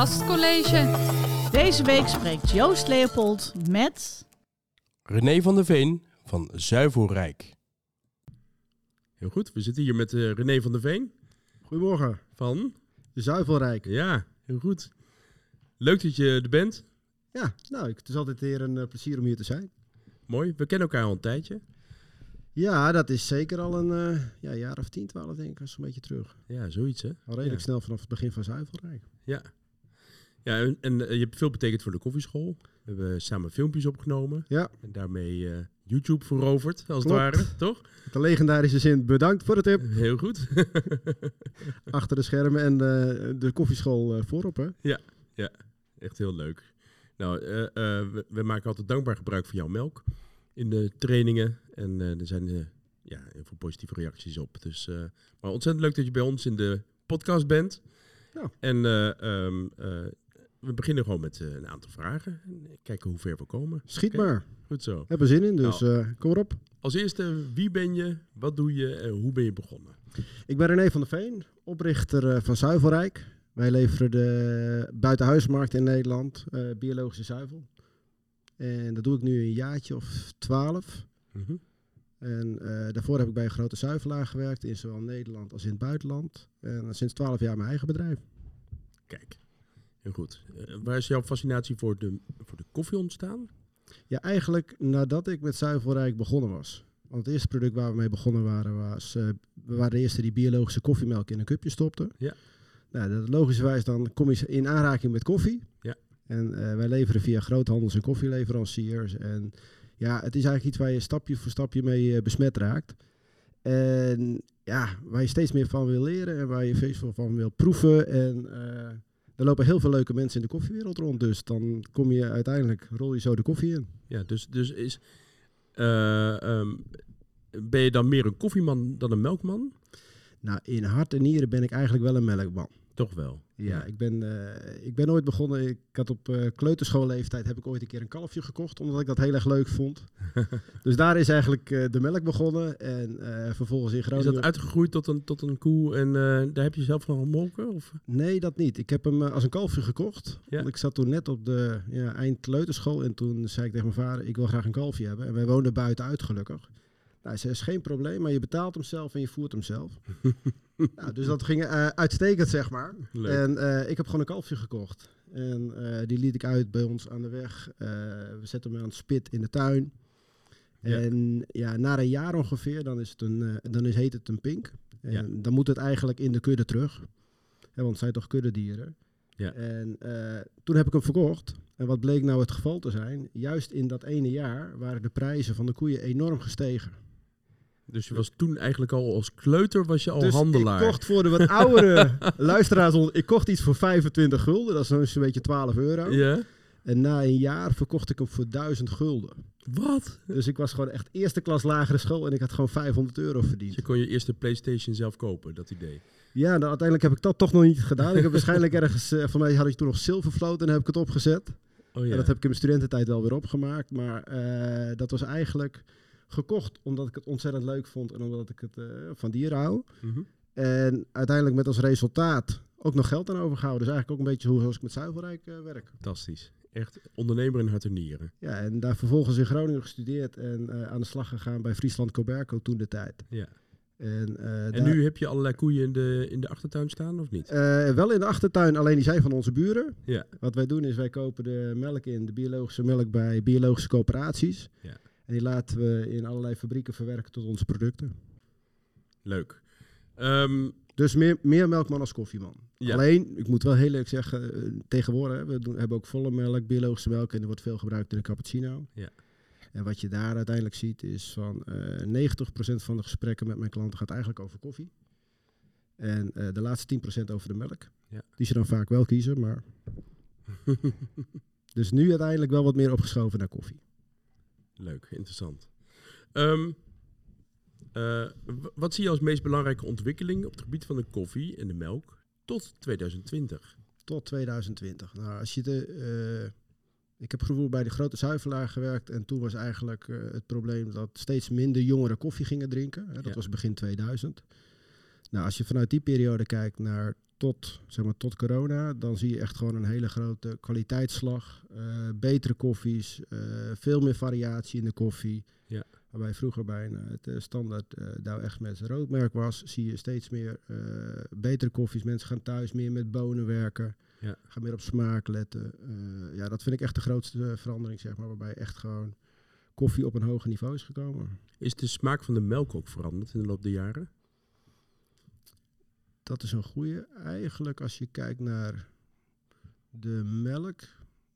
Gastcollege. Deze week spreekt Joost Leopold met... René van der Veen van Zuivelrijk. Heel goed, we zitten hier met eh, René van der Veen Goedemorgen, van... Zuivelrijk. Ja, heel goed. Leuk dat je er bent. Ja, nou, ik- het is altijd weer een eh, plezier om hier te zijn. Mooi, we kennen elkaar al een tijdje. Ja, dat is zeker al een eh, ja, jaar of 10, 12 denk ik, dat is een beetje terug. Ja, zoiets hè. Al redelijk Ja. snel vanaf het begin van Zuivelrijk. Ja. Ja, en, en, eh, je hebt veel betekend voor de koffieschool. We hebben samen filmpjes opgenomen. Ja. En daarmee eh, YouTube veroverd, als Klopt. het ware, toch? Met de legendarische zin, bedankt voor de tip. Heel goed. Achter de schermen en eh, de koffieschool voorop, hè. Echt heel leuk. Nou, we, we maken altijd dankbaar gebruik van jouw melk in de trainingen. En er zijn ja, heel veel positieve reacties op. Dus, maar ontzettend leuk dat je bij ons in de podcast bent. Ja. En eh, we beginnen gewoon met eh, een aantal vragen. En kijken hoe ver we komen. Schiet maar. Goed zo. Heb er zin in, dus eh, kom erop. Als eerste, wie ben je, wat doe je en hoe ben je begonnen? Ik ben René van der Veen, oprichter eh, van Zuivelrijk. Wij leveren de buitenhuismarkt in Nederland, eh, biologische zuivel. En dat doe ik nu een jaartje of twaalf. Mhm. En eh, daarvoor heb ik bij een grote zuivelaar gewerkt, in zowel Nederland als in het buitenland. En sinds twaalf jaar mijn eigen bedrijf. Kijk, heel goed. Eh, waar is jouw fascinatie voor de, voor de koffie ontstaan? Ja, eigenlijk nadat ik met Zuivelrijk begonnen was. Want het eerste product waar we mee begonnen waren, was... eh, we waren de eerste die biologische koffiemelk in een cupje stopte. Ja. Nou, dat logischerwijs dan kom je in aanraking met koffie. Ja. En eh, wij leveren via groothandels en koffieleveranciers. En ja, het is eigenlijk iets waar je stapje voor stapje mee besmet raakt. En ja, waar je steeds meer van wil leren en waar je veel van wil proeven. En er lopen heel veel leuke mensen in de koffiewereld rond. Dus dan kom je uiteindelijk, rol je zo de koffie in. Ja, dus, dus is. eh, ehm, ben je dan meer een koffieman dan een melkman? Nou, in hart en nieren ben ik eigenlijk wel een melkman. Toch wel. Ja, ik ben, eh, ik ben ooit begonnen. Ik had op eh kleuterschoolleeftijd heb ik ooit een keer een kalfje gekocht, omdat ik dat heel erg leuk vond. dus daar is eigenlijk eh, de melk begonnen. En vervolgens in Is Groningen. dat uitgegroeid tot een, tot een koe en daar heb je zelf van gemolken? Of? Nee, dat niet. Ik heb hem als een kalfje gekocht. Ja. Want ik zat toen net op de ja, eind kleuterschool. En toen zei ik tegen mijn vader, ik wil graag een kalfje hebben. En wij woonden buiten uit, gelukkig. Nou, zei, is geen probleem, maar je betaalt hem zelf en je voert hem zelf. nou, dus dat ging eh, uitstekend, zeg maar. Leuk. En eh, ik heb gewoon een kalfje gekocht. En eh, die liet ik uit bij ons aan de weg. We zetten hem aan het spit in de tuin. Ja. En ja, na een jaar ongeveer, dan, is het een, dan is, heet het een pink. En Ja. dan moet het eigenlijk in de kudde terug. Hè, want het zijn toch kuddedieren. Ja. En toen heb ik hem verkocht. En wat bleek nou het geval te zijn? Juist in dat ene jaar waren de prijzen van de koeien enorm gestegen. Dus je was toen eigenlijk al als kleuter was je al dus handelaar. ik kocht voor de wat oudere luisteraars, ik kocht iets voor 25 gulden. Dat is zo'n beetje 12 euro. Ja? En na een jaar verkocht ik hem voor 1000 gulden. Wat? Dus ik was gewoon echt eerste klas lagere school en ik had gewoon 500 euro verdiend. Dus je kon je eerste Playstation zelf kopen, dat idee. Ja, nou, uiteindelijk heb ik dat toch nog niet gedaan. Ik heb waarschijnlijk ergens, eh van mij had ik toen nog Silverfloat en heb ik het opgezet. Oh ja. En dat heb ik in mijn studententijd wel weer opgemaakt. Maar eh, dat was eigenlijk gekocht omdat ik het ontzettend leuk vond en omdat ik het eh, van dieren hou. Mhm. En uiteindelijk met als resultaat ook nog geld aan overgehouden. Dus eigenlijk ook een beetje hoe zoals ik met Zuivelrijk eh, werk. Fantastisch. Echt ondernemer in hart en nieren. Ja, en daar vervolgens in Groningen gestudeerd en eh, aan de slag gegaan bij Friesland Coberco toen de tijd. Ja. En, En daar- nu heb je allerlei koeien in de, in de achtertuin staan, of niet? Wel in de achtertuin, alleen die zijn van onze buren. Ja. Wat wij doen is wij kopen de melk in, de biologische melk bij biologische coöperaties. Ja. En die laten we in allerlei fabrieken verwerken tot onze producten. Leuk. Ehm, Dus meer, meer melkman als koffieman. Ja. Alleen, ik moet wel heel leuk zeggen, eh, tegenwoordig hè, we doen, hebben ook volle melk, biologische melk en die wordt veel gebruikt in de cappuccino. Ja. En wat je daar uiteindelijk ziet is van eh 90% van de gesprekken met mijn klanten gaat eigenlijk over koffie. En eh, de laatste 10% over de melk. Ja. Die ze dan vaak wel kiezen, maar... dus nu uiteindelijk wel wat meer opgeschoven naar koffie. Leuk, interessant. Ehm, eh, wat zie je als meest belangrijke ontwikkeling op het gebied van de koffie en de melk tot 2020? Tot 2020. Nou, als je de, eh, ik heb vroeger bij de grote zuivelaar gewerkt en toen was eigenlijk eh, het probleem dat steeds minder jongeren koffie gingen drinken. Hè, dat Ja. was begin 2000. Nou, als je vanuit die periode kijkt naar tot, zeg maar, tot corona, dan zie je echt gewoon een hele grote kwaliteitsslag. eh, betere koffies, eh, veel meer variatie in de koffie. Ja. Waarbij vroeger bij een, het eh, standaard uh, Douwe Egberts roodmerk was, zie je steeds meer betere koffies. Mensen gaan thuis meer met bonen werken, Ja. gaan meer op smaak letten. Ja, dat vind ik echt de grootste verandering, zeg maar, waarbij echt gewoon koffie op een hoger niveau is gekomen. Is de smaak van de melk ook veranderd in de loop der jaren? Dat is een goede. Eigenlijk als je kijkt naar de melk.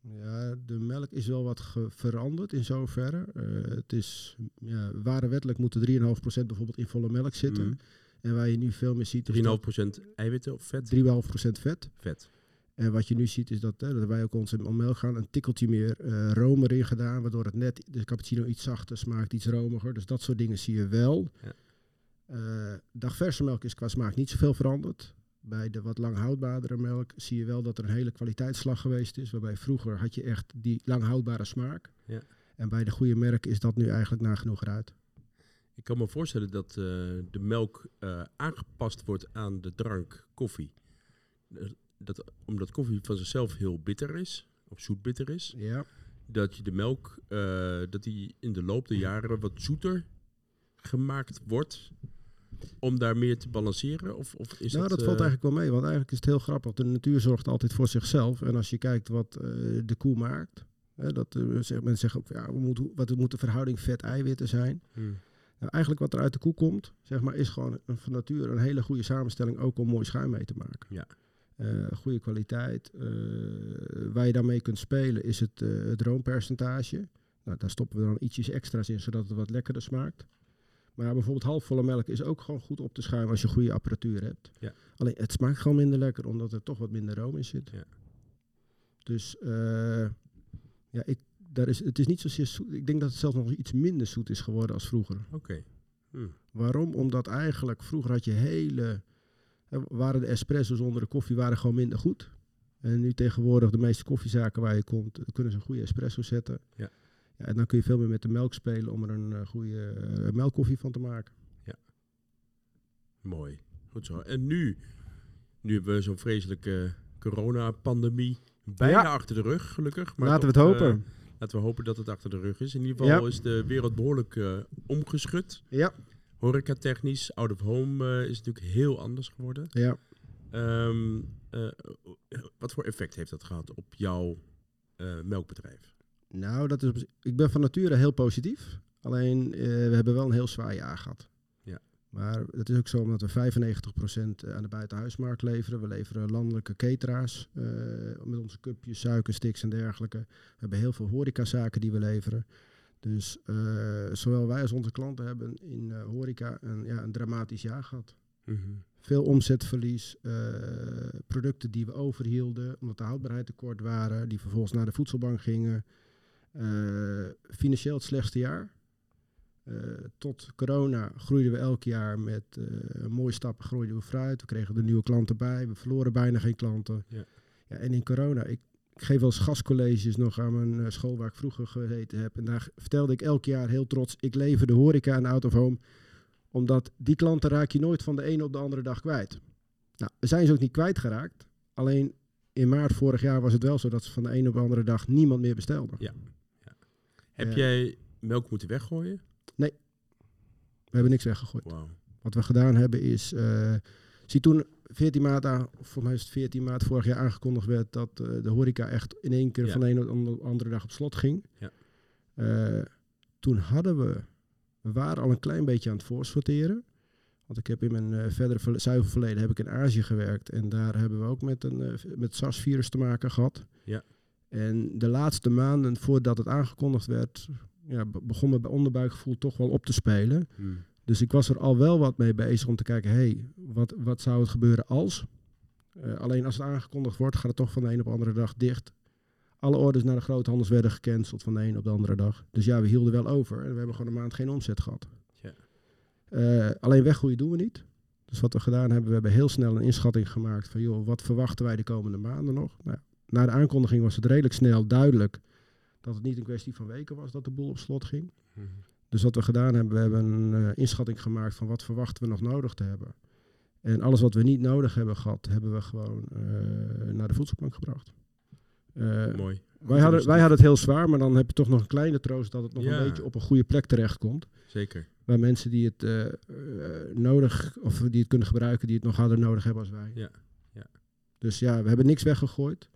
Ja, de melk is wel wat veranderd in zoverre. Eh, het is, ja, ware wettelijk moeten 3,5% bijvoorbeeld in volle melk zitten. Mm. En waar je nu veel meer ziet is 3,5% eiwitten of vet? 3,5% vet. Vet. En wat je nu ziet is dat, hè, dat wij ook ons in melk gaan, een tikkeltje meer room erin gedaan, waardoor het net de cappuccino iets zachter smaakt, iets romiger. Dus dat soort dingen zie je wel. Ja. Eh, dagverse melk is qua smaak niet zoveel veranderd. Bij de wat lang houdbaardere melk zie je wel dat er een hele kwaliteitsslag geweest is. Waarbij vroeger had je echt die lang houdbare smaak. Ja. En bij de goede merken is dat nu eigenlijk nagenoeg eruit. Ik kan me voorstellen dat eh, de melk eh, aangepast wordt aan de drank koffie. Dat, omdat koffie van zichzelf heel bitter is, of zoetbitter is, Ja. dat je de melk, dat die in de loop der jaren wat zoeter gemaakt wordt, om daar meer te balanceren? Of, of is nou, dat, eh, valt eigenlijk wel mee, want eigenlijk is het heel grappig. De natuur zorgt altijd voor zichzelf. En als je kijkt wat eh, de koe maakt, hè, dat, eh, zeg- mensen zeggen ook, ja, we moeten, wat moet de verhouding vet-eiwitten zijn? hmm, Nou, eigenlijk wat er uit de koe komt, zeg maar, is gewoon een, van nature een hele goede samenstelling, ook om mooi schuim mee te maken. Ja. Goede kwaliteit. waar je daarmee kunt spelen is het, het roompercentage. Nou, daar stoppen we dan ietsjes extra's in, zodat het wat lekkerder smaakt. Maar bijvoorbeeld halfvolle melk is ook gewoon goed op te schuimen als je goede apparatuur hebt. Ja. Alleen het smaakt gewoon minder lekker, omdat er toch wat minder room in zit. Ja. Dus eh, ja, ik, daar is, het is niet zozeer zoet. Ik denk dat het zelfs nog iets minder zoet is geworden als vroeger. Oké. Hmm. Waarom? Omdat eigenlijk vroeger had je hele... hè, waren de espresso's onder de koffie waren gewoon minder goed. En nu tegenwoordig de meeste koffiezaken waar je komt, eh, kunnen ze een goede espresso zetten. Ja. Ja, en dan kun je veel meer met de melk spelen om er een eh, goede eh, melkkoffie van te maken. Mooi. Goed zo. En nu, nu hebben we zo'n vreselijke coronapandemie bijna Ja. achter de rug, gelukkig. Maar Laten we het hopen. eh, laten we hopen dat het achter de rug is. In ieder geval Ja. is de wereld behoorlijk eh, omgeschud. ja. Horecatechnisch, out of home is natuurlijk heel anders geworden. ja. Ehm, eh, wat voor effect heeft dat gehad op jouw melkbedrijf? Nou, dat is, ik ben van nature heel positief. Alleen, eh, we hebben wel een heel zwaar jaar gehad. Ja. Maar het is ook zo omdat we 95% aan de buitenhuismarkt leveren. We leveren landelijke cateraars eh, met onze cupjes, suikersticks en dergelijke. We hebben heel veel horecazaken die we leveren. Dus eh, zowel wij als onze klanten hebben in horeca een, ja, een dramatisch jaar gehad. Veel omzetverlies, producten die we overhielden omdat de houdbaarheid tekort waren, die vervolgens naar de voedselbank gingen. Eh, financieel het slechtste jaar. Eh, tot corona groeiden we elk jaar met eh, mooie stappen groeiden we vooruit. We kregen er nieuwe klanten bij. We verloren bijna geen klanten. Ja. Ja, en in corona, ik, ik geef wel eens gastcolleges nog aan mijn school waar ik vroeger gezeten heb. En daar vertelde ik elk jaar heel trots, ik lever de horeca en out of home. Omdat die klanten raak je nooit van de ene op de andere dag kwijt. Nou, we zijn ze ook niet kwijtgeraakt. Alleen in maart vorig jaar was het wel zo dat ze van de ene op de andere dag niemand meer bestelde. Heb Ja. jij melk moeten weggooien? We hebben niks weggegooid. Wat we gedaan hebben is, zie toen 14 maart, aan, volgens mij is het 14 maart vorig jaar aangekondigd werd dat eh, de horeca echt in één keer Ja. van de ene op de andere dag op slot ging. Ja. Eh, toen hadden we, we waren al een klein beetje aan het voorsorteren. Want ik heb in mijn eh, verdere verle- zuivelverleden heb ik in Azië gewerkt. En daar hebben we ook met een met SARS-virus te maken gehad. Ja. En de laatste maanden voordat het aangekondigd werd, ja, be- begon mijn onderbuikgevoel toch wel op te spelen. Hmm. Dus ik was er al wel wat mee bezig om te kijken, hé, hey, wat, wat zou het gebeuren als? Eh, alleen als het aangekondigd wordt, gaat het toch van de een op de andere dag dicht. Alle orders naar de groothandels werden gecanceld van de een op de andere dag. Dus ja, we hielden wel over en we hebben gewoon een maand geen omzet gehad. Ja. Eh, alleen weggooien doen we niet. Dus wat we gedaan hebben, we hebben heel snel een inschatting gemaakt van, joh, wat verwachten wij de komende maanden nog? Nou, na de aankondiging was het redelijk snel duidelijk dat het niet een kwestie van weken was dat de boel op slot ging. Hmm. Dus wat we gedaan hebben, we hebben een eh, inschatting gemaakt van wat verwachten we nog nodig te hebben. En alles wat we niet nodig hebben gehad, hebben we gewoon eh, naar de voedselbank gebracht. Eh, Mooi. wij, hadden, wij hadden het heel zwaar, maar dan heb je toch nog een kleine troost dat het nog Ja. een beetje op een goede plek terechtkomt. Zeker. Waar mensen die het nodig, of die het kunnen gebruiken, die het nog harder nodig hebben als wij. Ja, ja. Dus ja, we hebben niks weggegooid.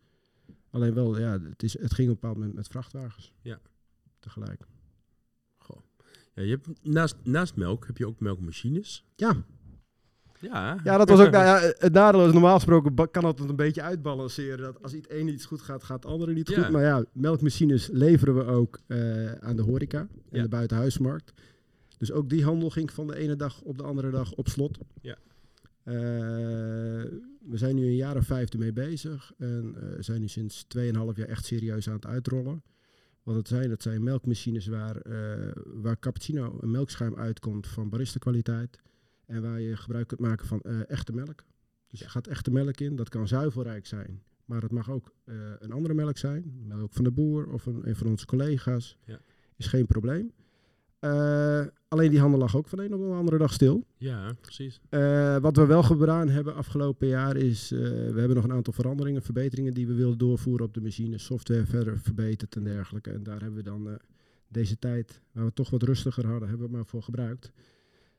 Alleen wel, ja, het, is, het ging op een bepaald moment met vrachtwagens. Ja. Tegelijk. Goh. Ja, je hebt, naast, naast melk heb je ook melkmachines. Ja, Ja. ja dat was ook, nou ja, het nadeel is normaal gesproken kan dat het een beetje uitbalanceren. Dat als het een iets goed gaat, gaat het andere niet Ja. goed. Maar ja, melkmachines leveren we ook eh, aan de horeca en Ja. de buitenhuismarkt. Dus ook die handel ging van de ene dag op de andere dag op slot. Ja. Eh, we zijn nu een jaar of vijf ermee bezig. En eh, zijn nu sinds 2,5 jaar echt serieus aan het uitrollen. Wat het zijn, dat zijn melkmachines waar, eh, waar cappuccino een melkschuim uitkomt van barista kwaliteit. En waar je gebruik kunt maken van echte melk. Dus er gaat echte melk in. Dat kan zuivelrijk zijn. Maar het mag ook een andere melk zijn. Melk van de boer of een, een van onze collega's. Ja. Is geen probleem. Eh, alleen die handel lag ook van de een op de andere dag stil. Ja, precies. Eh, wat we wel gedaan hebben afgelopen jaar is, eh, we hebben nog een aantal veranderingen, verbeteringen die we wilden doorvoeren op de machine, software verder verbeterd en dergelijke. En daar hebben we dan deze tijd, waar we toch wat rustiger hadden, hebben we maar voor gebruikt.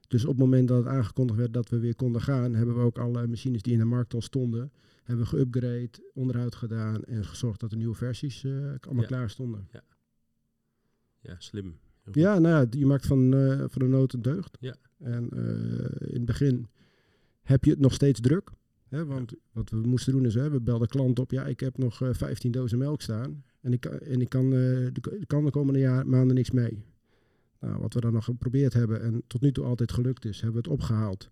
Dus op het moment dat het aangekondigd werd dat we weer konden gaan, hebben we ook alle machines die in de markt al stonden, hebben we geüpgrade, onderhoud gedaan en gezorgd dat de nieuwe versies allemaal Ja. klaar stonden. Ja, slim. Ja, nou ja, je maakt van, eh, van de nood een deugd. Ja. En eh, in het begin heb je het nog steeds druk. Hè, want wat we moesten doen is, hè, we belden klanten op. Ja, ik heb nog eh 15 dozen melk staan. En ik, kan- en ik kan, eh, de, kan de komende jaar, maanden niks mee. Nou, wat we dan nog geprobeerd hebben en tot nu toe altijd gelukt is, hebben we het opgehaald.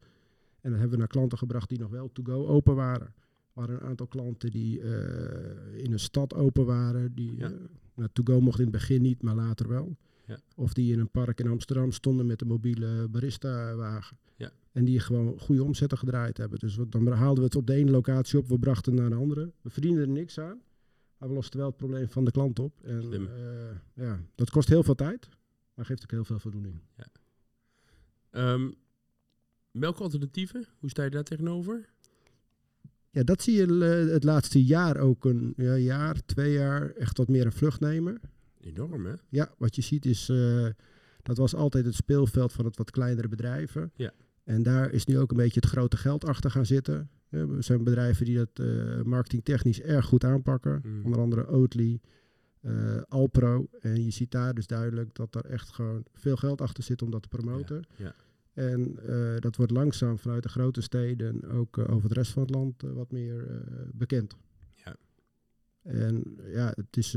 En dan hebben we naar klanten gebracht die nog wel to-go open waren. Waren een aantal klanten die eh, in een stad open waren. Die, Ja. eh, nou, to-go mocht in het begin niet, maar later wel. Ja. Of die in een park in Amsterdam stonden met een mobiele barista-wagen. Ja. En die gewoon goede omzetten gedraaid hebben. Dus wat- dan haalden we het op de ene locatie op, we brachten het naar de andere. We verdienden er niks aan. Maar we losten wel het probleem van de klant op. En eh, ja, dat kost heel veel tijd, maar geeft ook heel veel voldoening. Ehm, melkalternatieven, hoe sta je daar tegenover? Ja, dat zie je eh, het laatste jaar ook een ja, jaar, twee jaar echt wat meer een vlucht nemen. Enorm, hè? Ja, wat je ziet is, eh, dat was altijd het speelveld van het wat kleinere bedrijven. Ja. En daar is nu ook een beetje het grote geld achter gaan zitten. Er zijn bedrijven die dat eh, marketingtechnisch erg goed aanpakken. Mm. Onder andere Oatly, eh, Alpro. En je ziet daar dus duidelijk dat er echt gewoon veel geld achter zit om dat te promoten. ja. En dat wordt langzaam vanuit de grote steden ook over de rest van het land wat meer bekend. Ja. En ja, het is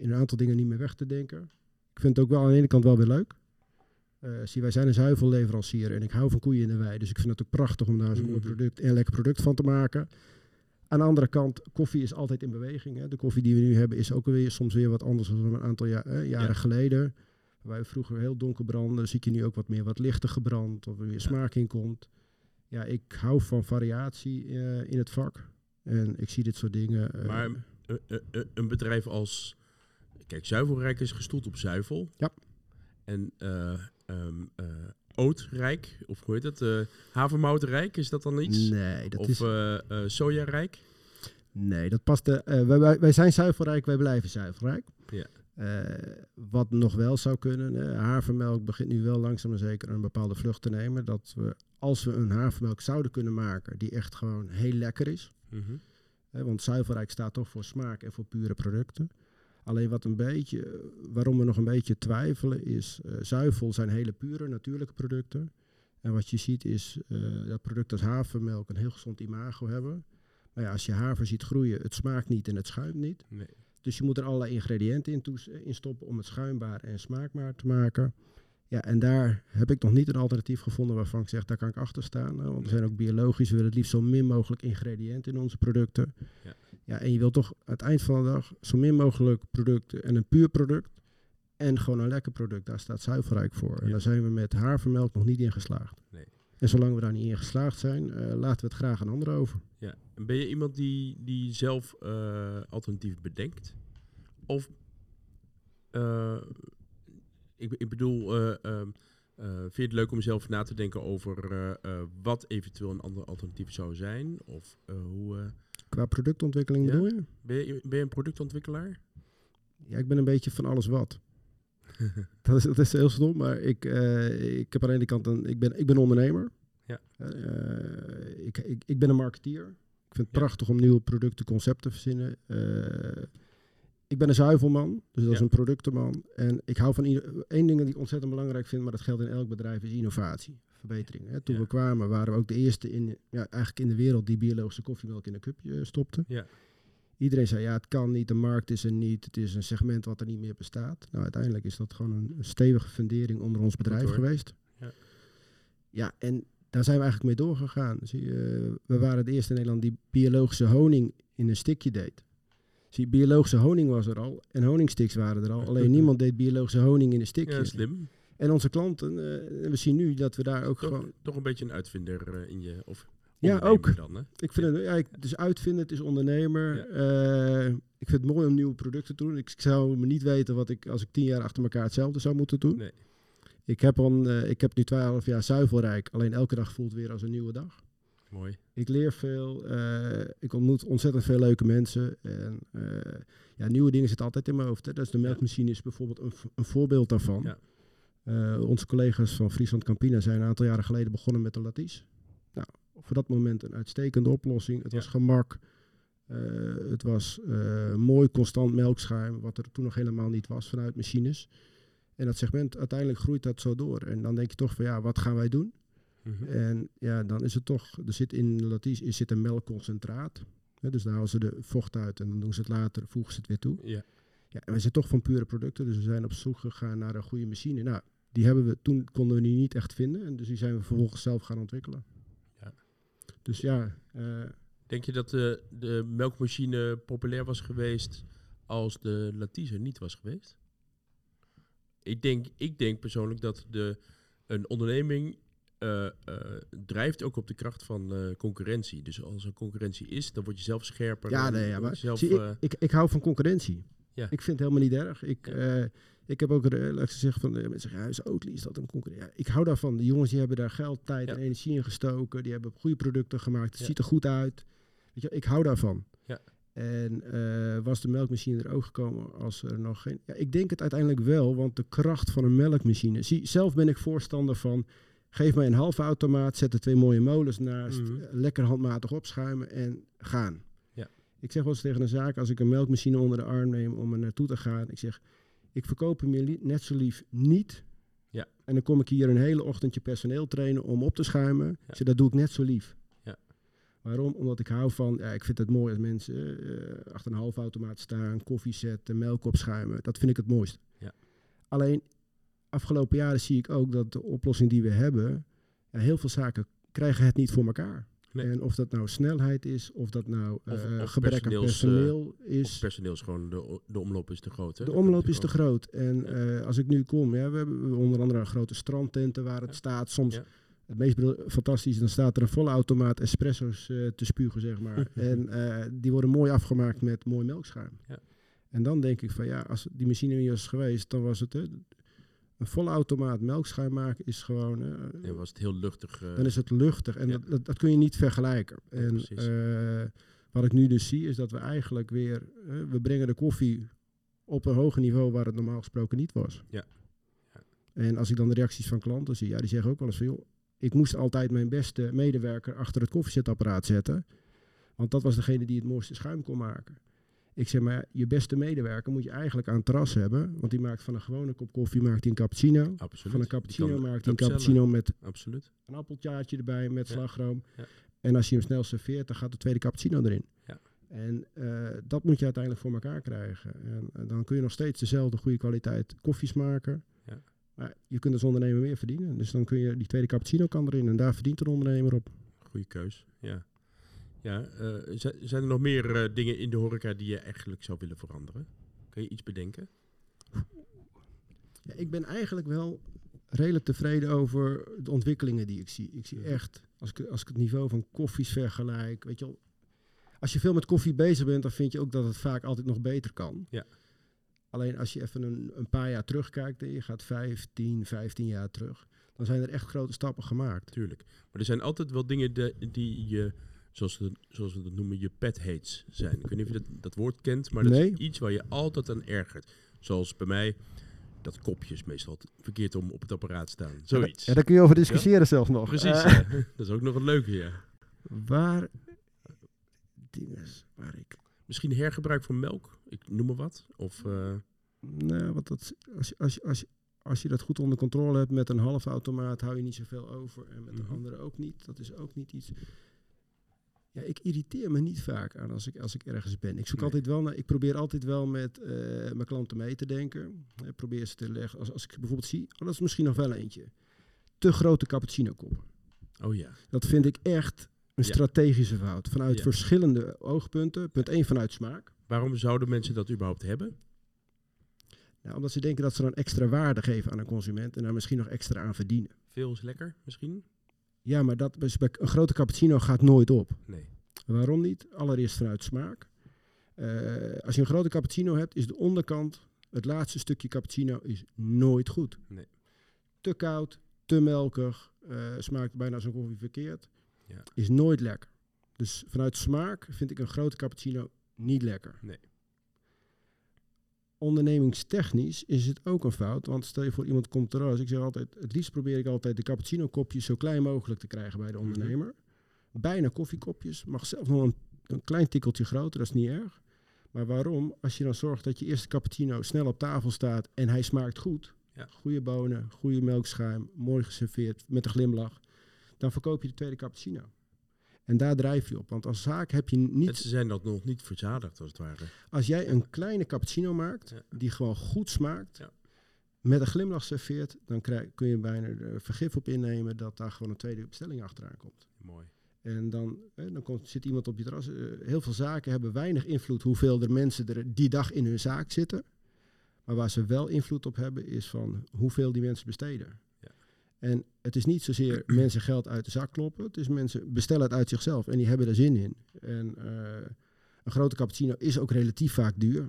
in een aantal dingen niet meer weg te denken. Ik vind het ook wel aan de ene kant wel weer leuk. Eh, zie, wij zijn een zuivelleverancier en ik hou van koeien in de wei. Dus ik vind het ook prachtig om daar zo'n mooi Mhm. product en lekker product van te maken. Aan de andere kant, koffie is altijd in beweging. Hè. De koffie die we nu hebben is ook weer soms weer wat anders dan een aantal ja- eh, jaren Ja. geleden. Waar we vroeger heel donker branden, zie je nu ook wat meer wat lichter gebrand, of er weer smaak in komt. Ja, ik hou van variatie eh, in het vak. En ik zie dit soort dingen. Maar een bedrijf als... Kijk, Zuivelrijk is gestoeld op zuivel. Ja. En eh ehm, eh, Ootrijk, of hoe heet het? eh havermoutrijk, is dat dan iets? nee, dat of is, eh, sojarijk? nee, dat past. De, wij, wij, zijn zuivelrijk, wij blijven zuivelrijk. Ja. Wat nog wel zou kunnen, havermelk begint nu wel langzaam maar zeker een bepaalde vlucht te nemen. Dat we, als we een havermelk zouden kunnen maken die echt gewoon heel lekker is. Mhm. Hè, want zuivelrijk staat toch voor smaak en voor pure producten. Alleen wat een beetje, waarom we nog een beetje twijfelen is, eh, zuivel zijn hele pure natuurlijke producten. En wat je ziet is eh, dat producten als havermelk een heel gezond imago hebben. Maar ja, als je haver ziet groeien, het smaakt niet en het schuimt niet. Nee. Dus je moet er allerlei ingrediënten in, stoppen om het schuimbaar en smaakbaar te maken. Ja, en daar heb ik nog niet een alternatief gevonden waarvan ik zeg, daar kan ik achter staan. want we zijn ook biologisch, we willen het liefst zo min mogelijk ingrediënten in onze producten. Ja. Ja, en je wilt toch aan het eind van de dag zo min mogelijk producten en een puur product. En gewoon een lekker product, daar staat zuivelrijk voor. En daar zijn we met havermelk nog niet in geslaagd. Nee. En zolang we daar niet in geslaagd zijn, eh, laten we het graag aan anderen over. Ja. En ben je iemand die, die zelf eh alternatief bedenkt? Of, eh, ik, ik bedoel, eh, ehm, Eh, vind je het leuk om zelf na te denken over wat eventueel een ander alternatief zou zijn? Of hoe, Qua productontwikkeling Ja. bedoel je? ben, je, ben je een productontwikkelaar? Ja, ik ben een beetje van alles wat. dat, is, dat is heel stom, maar ik, eh, ik heb aan de ene kant een, ik ben, ik ben ondernemer. Ja. Eh, ik, ik, ik ben een marketeer. Ik vind het Ja. prachtig om nieuwe producten, concepten te verzinnen. Eh, ik ben een zuivelman, dus dat is een productenman. En ik hou van één ding dat ik ontzettend belangrijk vind, maar dat geldt in elk bedrijf, is innovatie, verbetering. Hè. Toen Ja. we kwamen waren we ook de eerste in, ja, eigenlijk in de wereld die biologische koffiemelk in een cupje eh, stopte. Ja. Iedereen zei, ja, het kan niet, de markt is er niet, het is een segment wat er niet meer bestaat. Nou, uiteindelijk is dat gewoon een, stevige fundering onder ons bedrijf geweest. Ja. ja, en daar zijn we eigenlijk mee doorgegaan. Zie je, we waren de eerste in Nederland die biologische honing in een stikje deed. Zie, biologische honing was er al en honingsticks waren er al. Alleen niemand deed biologische honing in een stikje. Ja, slim. En onze klanten, eh, we zien nu dat we daar ook Toch, gewoon... toch een beetje een uitvinder eh, in je. Of Ja, ook. Dan, hè? Ik vind het, ja, ik, dus uitvinden, het is ondernemer. Eh, ik vind het mooi om nieuwe producten te doen. Ik zou me niet weten wat ik als ik tien jaar achter elkaar hetzelfde zou moeten doen. Nee. Ik, heb al, ik heb nu twaalf jaar zuivelrijk. Alleen elke dag voelt weer als een nieuwe dag. Mooi. Ik leer veel. ik ontmoet ontzettend veel leuke mensen. En ja, nieuwe dingen zitten altijd in mijn hoofd. Hè. Dat is de melkmachine is bijvoorbeeld een, een voorbeeld daarvan. Ja. Eh, onze collega's van Friesland Campina zijn een aantal jaren geleden begonnen met de Laties. Nou, voor dat moment een uitstekende oplossing. Het Ja. was gemak. Eh, het was eh, mooi constant melkschuim, wat er toen nog helemaal niet was vanuit machines. En dat segment, uiteindelijk groeit dat zo door. En dan denk je toch van ja, wat gaan wij doen? Mhm. En ja, dan is het toch, er zit in Laties is zit een melkconcentraat. Hè, dus daar halen ze de vocht uit en dan doen ze het later, voegen ze het weer toe. Ja. Ja, en we zijn toch van pure producten, dus we zijn op zoek gegaan naar een goede machine. Nou, die hebben we, toen konden we die niet echt vinden en dus die zijn we vervolgens zelf gaan ontwikkelen. Ja. Dus ja, eh, Denk je dat de, de melkmachine populair was geweest als de Latise niet was geweest? Ik denk, ik denk persoonlijk dat de, een onderneming eh, eh, drijft ook op de kracht van concurrentie. Dus als er concurrentie is, dan word je zelf scherper. ja, nee, ja, maar zelf, zie, ik, ik, ik hou van concurrentie. Ja. Ik vind het helemaal niet erg. Ik, eh, ik heb ook ik zeggen van de mensen zeggen, ja, is Oatly, is dat een concurrent? Ja, ik hou daarvan. De jongens die hebben daar geld, tijd en energie in gestoken. Die hebben goede producten gemaakt. Het ziet er goed uit. Weet je, ik hou daarvan. Ja. En eh, was de melkmachine er ook gekomen als er nog geen... Ja, ik denk het uiteindelijk wel, want de kracht van een melkmachine... Zie, zelf ben ik voorstander van... Geef mij een halve automaat, zet er twee mooie molens naast, Mhm. eh, lekker handmatig opschuimen en gaan. Ja. Ik zeg wel eens tegen een zaak, als ik een melkmachine onder de arm neem om er naartoe te gaan, ik zeg, ik verkoop hem je net zo lief niet. Ja. En dan kom ik hier een hele ochtendje personeel trainen om op te schuimen. Ik zeg, dat doe ik net zo lief. Ja. Waarom? Omdat ik hou van, ja, ik vind het mooi als mensen eh, achter een halve automaat staan, koffie zetten, melk opschuimen. Dat vind ik het mooist. Ja. Alleen, afgelopen jaren zie ik ook dat de oplossing die we hebben, ja, heel veel zaken krijgen het niet voor elkaar. Nee. En of dat nou snelheid is, of dat nou Of- eh, of gebrek aan personeels, eh, personeel is. personeel is gewoon, de, de omloop is te groot. Hè? De omloop is te groot. En eh, als ik nu kom, ja, we hebben onder andere grote strandtenten waar het Ja. staat. Soms het meest fantastisch, dan staat er een volle automaat espresso's te spugen, zeg maar. en die worden mooi afgemaakt met mooi melkschuim. Ja. En dan denk ik van ja, als die machine niet was geweest, dan was het een volle automaat melkschuim maken is gewoon. ook- Ja, was het heel luchtig. eh, dan is het luchtig en Ja. dat, dat, dat kun je niet vergelijken. En eh, wat ik nu dus zie is dat we eigenlijk weer, we brengen de koffie op een hoger niveau waar het normaal gesproken niet was. Ja. Ja. En als ik dan de reacties van klanten zie, ja, die zeggen ook wel eens van, joh, ik moest altijd mijn beste medewerker achter het koffiezetapparaat zetten, want dat was degene die het mooiste schuim kon maken. Ik zeg maar, je beste medewerker moet je eigenlijk aan het terras hebben, want die maakt van een gewone kop koffie maakt hij een cappuccino. absoluut. Van een cappuccino maakt hij een cappuccino met Absoluut. een appeltjaartje erbij met Ja. slagroom. Ja. En als je hem snel serveert, dan gaat de tweede cappuccino erin. Ja. En eh, dat moet je uiteindelijk voor elkaar krijgen. En eh, dan kun je nog steeds dezelfde goede kwaliteit koffies maken. Ja. Maar je kunt als ondernemer meer verdienen. Dus dan kun je die tweede cappuccino kan erin. En daar verdient een ondernemer op. Goeie keus. Ja. Ja, eh, zi- zijn er nog meer eh, dingen in de horeca die je eigenlijk zou willen veranderen? Kun je iets bedenken? Ja, ik ben eigenlijk wel redelijk tevreden over de ontwikkelingen die ik zie. Ik zie echt, als ik, als ik het niveau van koffies vergelijk, weet je wel. Als je veel met koffie bezig bent, dan vind je ook dat het vaak altijd nog beter kan. Ja. Alleen als je even een, een paar jaar terugkijkt en je gaat 15, 15 jaar terug, dan zijn er echt grote stappen gemaakt. Tuurlijk. Maar er zijn altijd wel dingen de- die je, zoals we, zoals we dat noemen, je pet hates zijn. Ik weet niet of je dat, dat woord kent, maar dat Nee. is iets waar je altijd aan ergert. Zoals bij mij, dat kopjes meestal verkeerd om op het apparaat staan. Zoiets. Ja, daar kun je over discussiëren zelfs nog. Precies, Eh, ja. dat is ook nog een leuke, ja. waar, dingen waar ik Misschien hergebruik van melk, ik noem maar wat. Of, eh, Nou, want dat, als, je- als, als, als je dat goed onder controle hebt met een halfautomaat, hou je niet zoveel over. En met Mhm. de andere ook niet. Dat is ook niet iets. Ja, ik irriteer me niet vaak aan als ik, als ik ergens ben. Ik zoek Nee. altijd wel naar. Ik probeer altijd wel met eh, mijn klanten mee te denken. Ik probeer ze te leggen. Als, als ik bijvoorbeeld zie, oh, dat is misschien nog wel eentje. Te grote cappuccino koppen. oh ja, Dat vind ik echt een Ja. strategische fout. Vanuit Ja. verschillende oogpunten. Punt 1 vanuit smaak. waarom zouden mensen dat überhaupt hebben? Nou, omdat ze denken dat ze dan extra waarde geven aan een consument. En daar misschien nog extra aan verdienen. Veel is lekker, misschien? Ja, maar dat, dus een grote cappuccino gaat nooit op. Nee. Waarom niet? Allereerst vanuit smaak. Eh, als je een grote cappuccino hebt, is de onderkant, het laatste stukje cappuccino, is nooit goed. Nee. Te koud, te melkig, eh, smaakt bijna een koffie verkeerd. Ja. Is nooit lekker. Dus vanuit smaak vind ik een grote cappuccino niet lekker. Nee. Ondernemingstechnisch is het ook een fout. Want stel je voor iemand komt eruit. Ik zeg altijd, het liefst probeer ik altijd de cappuccino kopjes zo klein mogelijk te krijgen bij de Mhm. ondernemer. Bijna koffiekopjes. Mag zelfs nog een, een klein tikkeltje groter, dat is niet erg. Maar waarom? Als je dan zorgt dat je eerste cappuccino snel op tafel staat en hij smaakt goed. Ja. Goede bonen, goede melkschuim, mooi geserveerd met een glimlach. Dan verkoop je de tweede cappuccino. En daar drijf je op. Want als zaak heb je niet Mensen zijn dat nog niet verzadigd, als het ware. als jij een kleine cappuccino maakt, Ja. die gewoon goed smaakt, Ja. met een glimlach serveert, dan krijg, kun je bijna er vergif op innemen dat daar gewoon een tweede bestelling achteraan komt. Mooi. En dan, hè, dan komt, zit iemand op je terras. eh, heel veel zaken hebben weinig invloed hoeveel er mensen er die dag in hun zaak zitten. Maar waar ze wel invloed op hebben, is van hoeveel die mensen besteden. En het is niet zozeer mensen geld uit de zak kloppen. Het is mensen bestellen het uit zichzelf en die hebben er zin in. En eh, een grote cappuccino is ook relatief vaak duur.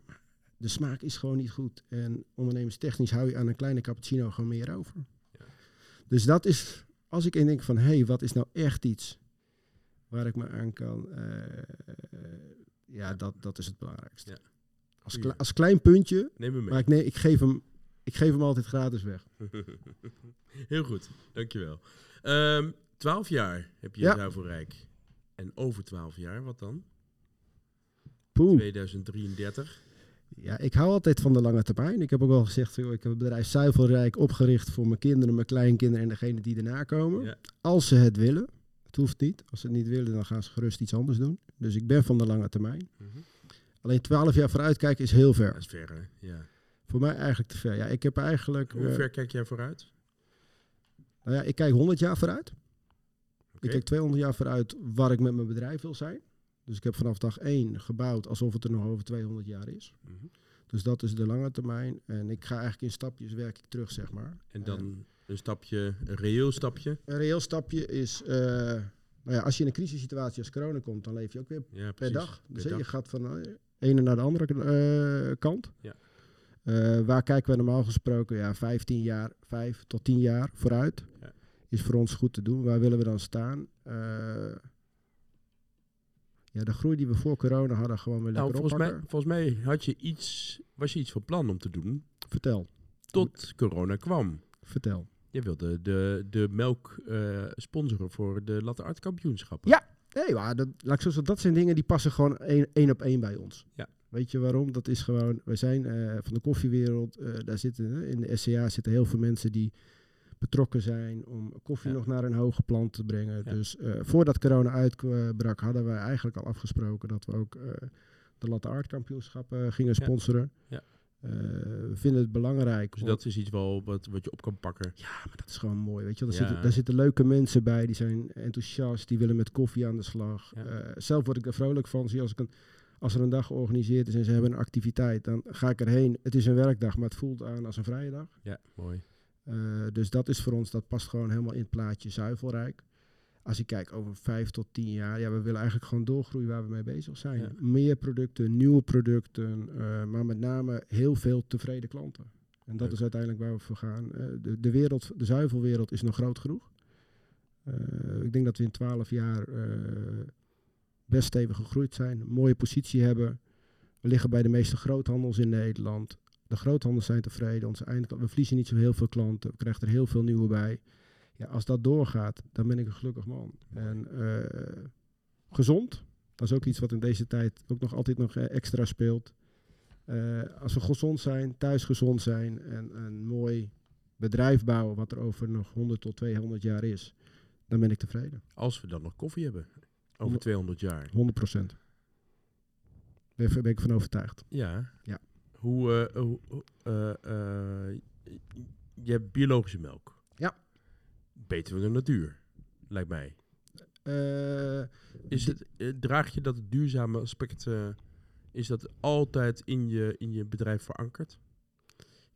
De smaak is gewoon niet goed. En ondernemerstechnisch hou je aan een kleine cappuccino gewoon meer over. Ja. Dus dat is, als ik in denk van, hé, hey, wat is nou echt iets waar ik me aan kan... eh, ja, dat, dat is het belangrijkste. Ja. Als, kle- als klein puntje, Neem maar ik, nee, ik, geef hem, ik geef hem altijd gratis weg. Heel goed, dankjewel. Ehm 12 jaar heb je Ja. in Zuivelrijk. En over 12 jaar, wat dan? Poeh. 2033. Ja, ik hou altijd van de lange termijn. Ik heb ook al gezegd, joh, ik heb het bedrijf Zuivelrijk opgericht voor mijn kinderen, mijn kleinkinderen en degene die erna komen. Ja. Als ze het willen. Het hoeft niet. Als ze het niet willen, dan gaan ze gerust iets anders doen. Dus ik ben van de lange termijn. Mhm. Alleen 12 jaar vooruitkijken is heel ver. Dat is ver, hè? Ja. Voor mij eigenlijk te ver. Ja, ik heb eigenlijk. Hoe eh, ver kijk jij vooruit? nou ja, ik kijk 100 jaar vooruit. Ik kijk 200 jaar vooruit waar ik met mijn bedrijf wil zijn. Dus ik heb vanaf dag 1 gebouwd alsof het er nog over 200 jaar is. Mhm. Dus dat is de lange termijn. En ik ga eigenlijk in stapjes werk ik terug, zeg maar. En dan een stapje, een reëel stapje. Een reëel stapje is, eh, nou ja, als je in een crisissituatie als corona komt, dan leef je ook weer Ja, per dag. Dus Per je gaat van de ene naar de andere eh, kant. Ja. Eh, waar kijken we normaal gesproken? Ja, 15 jaar, 5 tot 10 jaar vooruit. Ja. Is voor ons goed te doen. Waar willen we dan staan? Eh, ja, de groei die we voor corona hadden, gewoon weer Nou, lekker volgens mij, volgens mij had je iets, was je iets van plan om te doen Vertel, tot corona kwam. vertel. Je wilde de, de melk eh, sponsoren voor de latte art kampioenschappen. Ja. Nee, maar dat, laat ik zo zeggen, dat zijn dingen die passen gewoon één, één op één bij ons. Ja. Weet je waarom? Dat is gewoon, wij zijn eh, van de koffiewereld, eh, daar zitten in de SCA zitten heel veel mensen die betrokken zijn om koffie Ja. nog naar een hoger plan te brengen. Ja. Dus eh, voordat corona uitbrak, hadden wij eigenlijk al afgesproken dat we ook de Latte Art kampioenschappen gingen sponsoren. Ja. We vinden het belangrijk. Dus dat is iets wel wat, wat je op kan pakken. ja, maar dat is gewoon mooi. Weet je, daar, Ja. zitten, daar zitten leuke mensen bij, die zijn enthousiast, die willen met koffie aan de slag. Ja. Zelf word ik er vrolijk van. Zie als, ik een, als er een dag georganiseerd is en ze hebben een activiteit, dan ga ik erheen. Het is een werkdag, maar het voelt aan als een vrije dag. Ja, mooi. Eh, dus dat is voor ons, dat past gewoon helemaal in het plaatje zuivelrijk. Als ik kijk over vijf tot tien jaar, ja, we willen eigenlijk gewoon doorgroeien waar we mee bezig zijn. Ja. Meer producten, nieuwe producten, eh, maar met name heel veel tevreden klanten. En dat Leuk. is uiteindelijk waar we voor gaan. Eh, de, de, wereld, de zuivelwereld is nog groot genoeg. Ik denk dat we in twaalf jaar best stevig gegroeid zijn. Een mooie positie hebben. We liggen bij de meeste groothandels in Nederland. De groothandels zijn tevreden. Onze we verliezen niet zo heel veel klanten. We krijgen er heel veel nieuwe bij. Ja, als dat doorgaat, dan ben ik een gelukkig man. En eh, gezond, dat is ook iets wat in deze tijd ook nog altijd nog eh, extra speelt. Eh, als we gezond zijn, thuis gezond zijn en een mooi bedrijf bouwen, wat er over nog 100 tot 200 jaar is, dan ben ik tevreden. Als we dan nog koffie hebben. Over Honderd- 200 jaar. 100 procent. Ben, ben ik van overtuigd. Ja. Ja. Hoe, eh, hoe eh, eh, je hebt biologische melk. Ja. Beter voor de natuur, lijkt mij. Is het, draag je dat duurzame aspect, is dat altijd in je, in je bedrijf verankerd?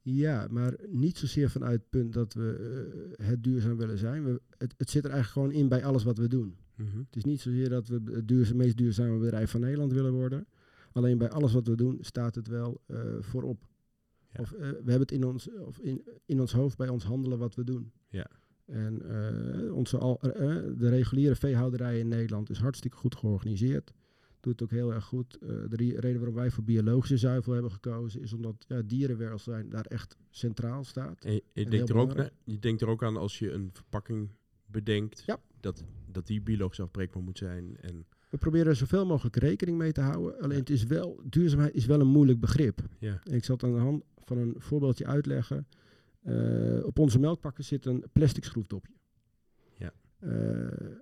ja, maar niet zozeer vanuit het punt dat we het duurzaam willen zijn. We, het, het zit er eigenlijk gewoon in bij alles wat we doen. Mhm. Het is niet zozeer dat we het meest duurzame bedrijf van Nederland willen worden. Alleen bij alles wat we doen staat het wel eh, voorop. Ja. Of, eh, we hebben het in ons, of in, in ons hoofd bij ons handelen wat we doen. Ja. En eh, onze al, de reguliere veehouderij in Nederland is hartstikke goed georganiseerd. Doet het ook heel erg goed. De reden waarom wij voor biologische zuivel hebben gekozen is omdat ja, dierenwelzijn daar echt centraal staat. En je, denkt er ook je denkt er ook aan als je een verpakking bedenkt, Ja. dat, dat die biologisch afbreekbaar moet zijn. En, We proberen er zoveel mogelijk rekening mee te houden. Alleen het is wel, duurzaamheid is wel een moeilijk begrip. ja. En ik zal het aan de hand van een voorbeeldje uitleggen. Eh, op onze melkpakken zit een plastic schroefdopje. Ja. Eh,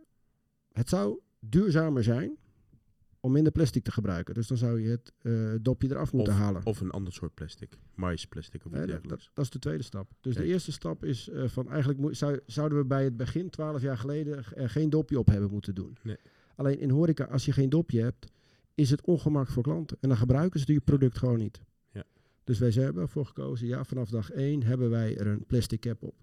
het zou duurzamer zijn om minder plastic te gebruiken. Dus dan zou je het eh, dopje eraf moeten halen. Of een ander soort plastic. Maisplastic of Nee, iets dat, dergelijks. dat, dat is de tweede stap. Dus Kijk. de eerste stap is eh, van eigenlijk zou, zouden we bij het begin, 12 jaar geleden, er geen dopje op hebben moeten doen. Nee. Alleen in horeca, als je geen dopje hebt, is het ongemak voor klanten. En dan gebruiken ze je product gewoon niet. Ja. Dus wij hebben ervoor gekozen, ja, vanaf dag 1 hebben wij er een plastic cap op.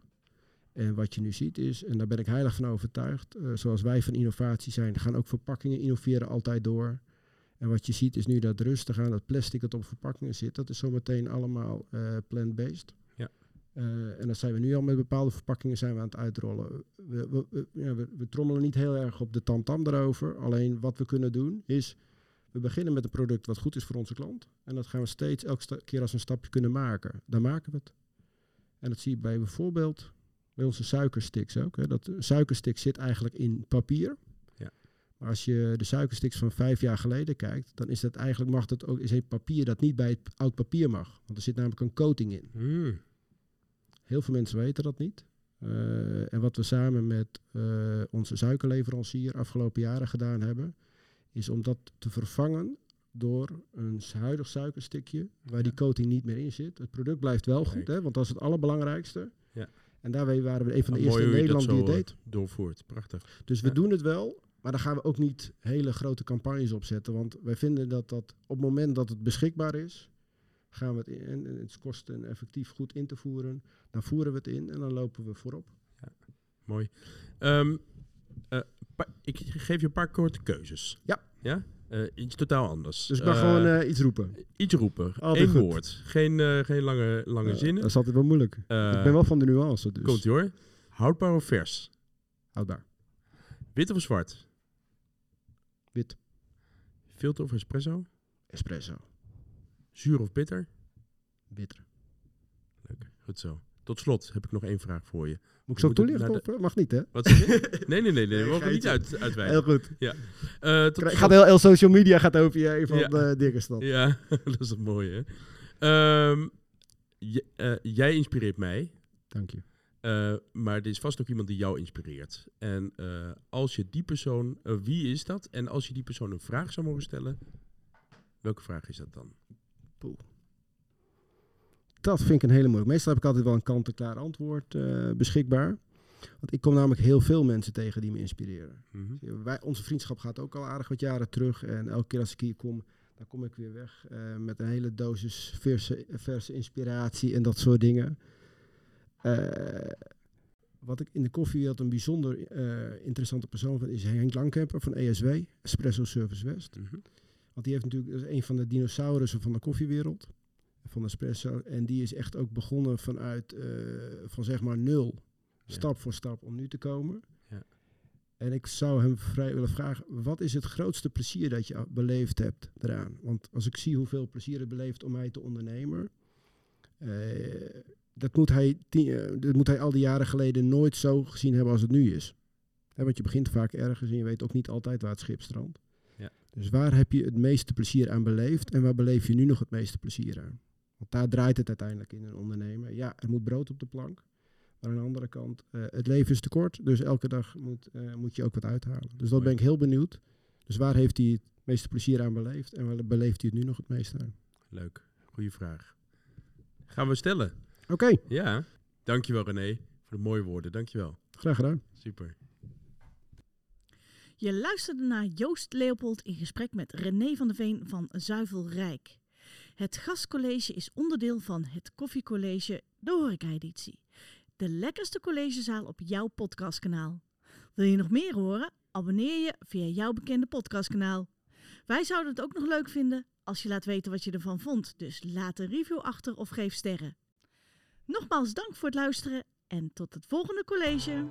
En wat je nu ziet is, en daar ben ik heilig van overtuigd, eh, zoals wij van innovatie zijn, gaan ook verpakkingen innoveren altijd door. En wat je ziet is nu dat rustig aan dat plastic dat op verpakkingen zit, dat is zometeen allemaal eh, plant-based. Ja. Eh, en dat zijn we nu al met bepaalde verpakkingen zijn we aan het uitrollen. We, we, we- ja, we, we trommelen niet heel erg op de tamtam erover. Alleen wat we kunnen doen is, we beginnen met een product wat goed is voor onze klant. En dat gaan we steeds elke sta- keer als een stapje kunnen maken. Dan maken we het. En dat zie je bij bijvoorbeeld bij onze suikersticks ook. Hè. Dat een suikerstick zit eigenlijk in papier. Ja. Maar als je de suikersticks van vijf jaar geleden kijkt, dan is dat eigenlijk mag dat ook is het papier dat niet bij het oud papier mag. Want er zit namelijk een coating in. Hmm. Heel veel mensen weten dat niet. Eh, en wat we samen met eh, onze suikerleverancier afgelopen jaren gedaan hebben, is om dat te vervangen door een huidig suikerstikje waar die coating niet meer in zit. Het product blijft wel goed, hè, want dat is het allerbelangrijkste. Ja. En daarbij waren we een van de eerste in Nederland die het eh, deed. doorvoert. Prachtig. Dus we Ja. doen het wel, maar dan gaan we ook niet hele grote campagnes opzetten. Want wij vinden dat dat op het moment dat het beschikbaar is, gaan we het in. En het is kosten effectief goed in te voeren. Dan voeren we het in en dan lopen we voorop. Mooi. Ehm, eh, ik geef je een paar korte keuzes. Ja. Ja? Eh, iets totaal anders. Dus ik mag Eh, gewoon eh, iets roepen. Iets roepen. Altijd Eén goed. woord. Geen, eh, geen lange, lange Eh, zinnen. Dat is altijd wel moeilijk. Eh, ik ben wel van de nuance, dus Komt ie hoor. Houdbaar of vers? houdbaar. Wit of zwart? Wit. Filter of espresso? Espresso. Zuur of bitter? Bitter. Leuk. Goed zo. Tot slot heb ik nog één vraag voor je. Moet ik zo toelichten? de- eh, mag niet, hè? Wat zeg je? Nee, nee, nee. nee. We mogen niet uit, uitwijken. Heel goed. Eh, tot Krijg- slot- Gaat heel, heel social media gaat over je even Ja. van de dikke stad. Ja, dat is het mooie. Hè? Ehm, eh, jij inspireert mij. Dank je. Maar er is vast ook iemand die jou inspireert. En als je die persoon, wie is dat? En als je die persoon een vraag zou mogen stellen, welke vraag is dat dan? Dat vind ik een hele moeilijke. Meestal heb ik altijd wel een kant-en-klaar antwoord eh, beschikbaar. Want ik kom namelijk heel veel mensen tegen die me inspireren. Mhm. Wij, onze vriendschap gaat ook al aardig wat jaren terug. En elke keer als ik hier kom, dan kom ik weer weg eh, met een hele dosis verse, verse inspiratie en dat soort dingen. Eh, wat ik in de koffiewereld een bijzonder interessante persoon vind, is Henk Langkemper van ESW, Espresso Service West. Mhm. Want die heeft natuurlijk, dat is een van de dinosaurussen van de koffiewereld. Van Espresso. En die is echt ook begonnen vanuit, eh, van zeg maar nul, Ja. stap voor stap om nu te komen. Ja. En ik zou hem vrij willen vragen, wat is het grootste plezier dat je beleefd hebt eraan? Want als ik zie hoeveel plezier het beleeft om mij te ondernemen, eh, dat, moet hij tien, eh, dat moet hij al die jaren geleden nooit zo gezien hebben als het nu is. Hè, want je begint vaak ergens en je weet ook niet altijd waar het schip strandt. Ja. Dus waar heb je het meeste plezier aan beleefd en waar beleef je nu nog het meeste plezier aan? Want daar draait het uiteindelijk in een ondernemen. Ja, er moet brood op de plank. Maar aan de andere kant, eh, het leven is te kort. Dus elke dag moet, eh, moet je ook wat uithalen. Dus dat ben ik heel benieuwd. Dus waar heeft hij het meeste plezier aan beleefd? En waar beleeft hij het nu nog het meeste aan? Leuk. Goeie vraag. Gaan we stellen. Oké, Ja. Dankjewel René voor de mooie woorden. Dankjewel. graag gedaan. Super. Je luisterde naar Joost Leopold in gesprek met René van der Veen van Zuivelrijk. Het gastcollege is onderdeel van het koffiecollege, de horeca-editie. De lekkerste collegezaal op jouw podcastkanaal. Wil je nog meer horen? Abonneer je via jouw bekende podcastkanaal. Wij zouden het ook nog leuk vinden als je laat weten wat je ervan vond. Dus laat een review achter of geef sterren. Nogmaals dank voor het luisteren en tot het volgende college.